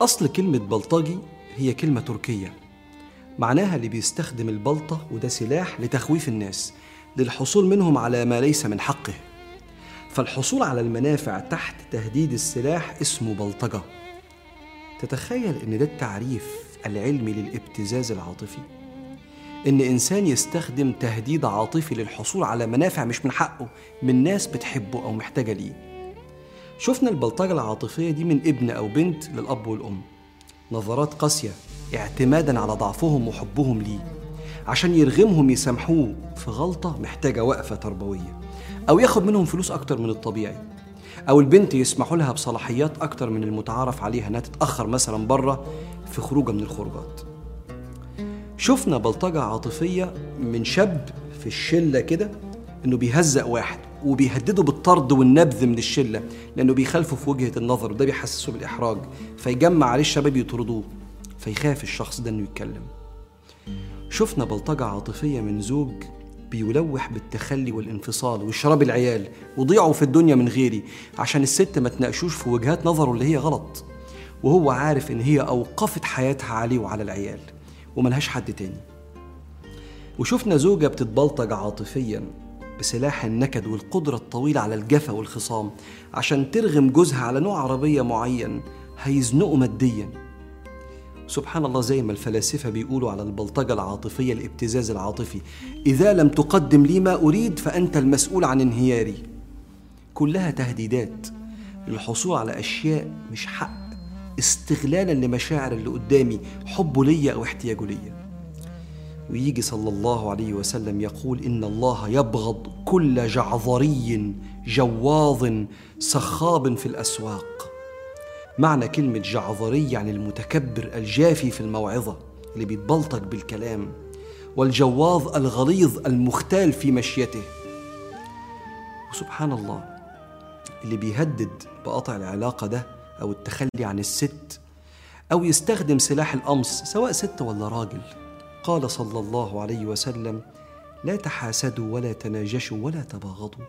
أصل كلمة بلطجي هي كلمة تركية. معناها اللي بيستخدم البلطة وده سلاح لتخويف الناس للحصول منهم على ما ليس من حقه. فالحصول على المنافع تحت تهديد السلاح اسمه بلطجة. تتخيل إن ده التعريف العلمي للابتزاز العاطفي؟ إن إنسان يستخدم تهديد عاطفي للحصول على منافع مش من حقه من ناس بتحبه أو محتاجة ليه. شفنا البلطجة العاطفية دي من ابن أو بنت للأب والأم. نظرات قاسية اعتمادا على ضعفهم وحبهم ليه. عشان يرغمهم يسامحوه في غلطة محتاجة وقفة تربوية. أو ياخد منهم فلوس أكتر من الطبيعي. أو البنت يسمحوا لها بصلاحيات أكتر من المتعارف عليها إنها تتأخر مثلا برة في خروجة من الخروجات. شفنا بلطجة عاطفية من شاب في الشلة كده إنه بيهزق واحد. وبيهدده بالطرد والنبذ من الشلة لأنه بيخالفه في وجهة النظر وده بيحسسه بالإحراج. فيجمع عليه الشباب يطردوه فيخاف الشخص ده إنه يتكلم. شفنا بلطجة عاطفية من زوج بيلوح بالتخلي والانفصال وشراب العيال وضيعوا في الدنيا من غيري عشان الست ما تناقشوش في وجهات نظره اللي هي غلط. وهو عارف إن هي أوقفت حياتها عليه وعلى العيال وملهاش حد تاني. وشفنا زوجة بتتبلطج عاطفيا بسلاح النكد والقدرة الطويلة على الجفا والخصام عشان ترغم جوزها على نوع عربية معين هيزنقه ماديا. سبحان الله زي ما الفلاسفة بيقولوا على البلطجة العاطفية الابتزاز العاطفي. إذا لم تقدم لي ما أريد فأنت المسؤول عن انهياري. كلها تهديدات للحصول على أشياء مش حق استغلالا لمشاعر اللي قدامي حبه ليا أو احتياجه ليا. ويجي صلى الله عليه وسلم يقول إن الله يبغض كل جعظري جواظ سخاب في الأسواق. معنى كلمة جعظري يعني المتكبر الجافي في الموعظة اللي بيتبلطج بالكلام والجواظ الغليظ المختال في مشيته. وسبحان الله اللي بيهدد بقطع العلاقة ده أو التخلي عن الست أو يستخدم سلاح القمص سواء ست ولا راجل قال صلى الله عليه وسلم لا تحاسدوا ولا تناجشوا ولا تباغضوا.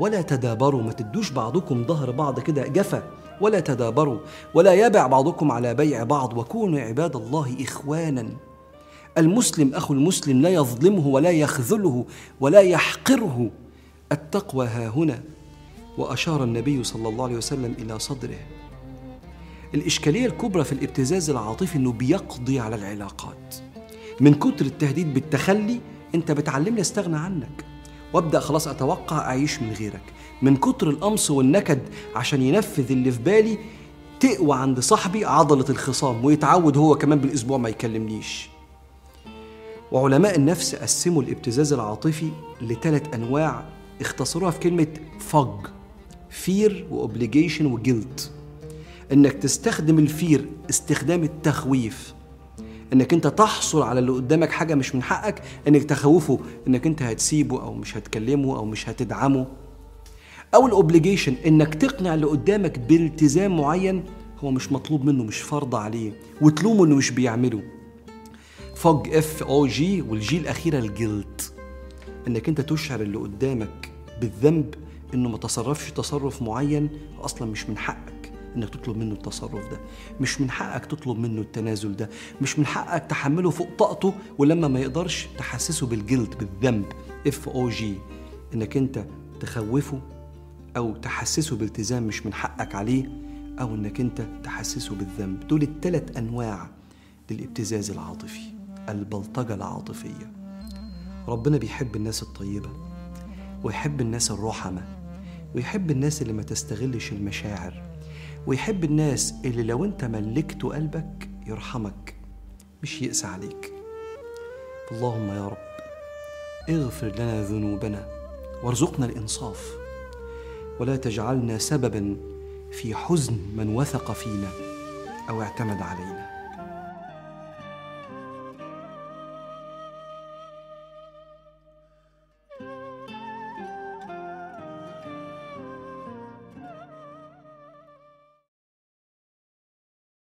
ولا تدابروا. ما تدوش بعضكم ظهر بعض كده جفا. ولا تدابروا. ولا يبع بعضكم على بيع بعض. وكونوا عباد الله إخوانا. المسلم أخو المسلم لا يظلمه ولا يخذله ولا يحقره. التقوى ها هنا. وأشار النبي صلى الله عليه وسلم إلى صدره. الإشكالية الكبرى في الابتزاز العاطفي إنه بيقضي على العلاقات. من كتر التهديد بالتخلي أنت بتعلمني أستغنى عنك وابدأ خلاص أتوقع أعيش من غيرك. من كتر القمص والنكد عشان ينفذ اللي في بالي تقوى عند صاحبي عضلة الخصام ويتعود هو كمان بالأسبوع ما يكلمنيش. وعلماء النفس قسموا الابتزاز العاطفي لثلاث أنواع اختصروها في كلمة FOG fear و obligation و guilt إنك تستخدم ال fear استخدام التخويف. إنك أنت تحصل على اللي قدامك حاجة مش من حقك إنك تخوفه إنك أنت هتسيبه أو مش هتكلمه أو مش هتدعمه. أو ال obligation إنك تقنع اللي قدامك بالتزام معين هو مش مطلوب منه مش فرض عليه وتلومه إنه مش بيعمله. FOG F O G وال G الأخيرة ال guilt إنك أنت تشعر اللي قدامك بالذنب إنه ما تصرفش تصرف معين أصلا مش من حقك. إنك تطلب منه التصرف ده. مش من حقك تطلب منه التنازل ده. مش من حقك تحمله فوق طاقته ولما ما يقدرش تحسسه بال guilt بالذنب. F O G إنك أنت تخوفه أو تحسسه بالتزام مش من حقك عليه أو إنك أنت تحسسه بالذنب. دول الثلاث أنواع للابتزاز العاطفي البلطجة العاطفية. ربنا بيحب الناس الطيبة ويحب الناس الرحمة ويحب الناس اللي ما تستغلش المشاعر. ويحب الناس اللي لو انت ملكته قلبك يرحمك مش يقسى عليك. اللهم يا رب اغفر لنا ذنوبنا وارزقنا الإنصاف. ولا تجعلنا سببا في حزن من وثق فينا أو اعتمد علينا.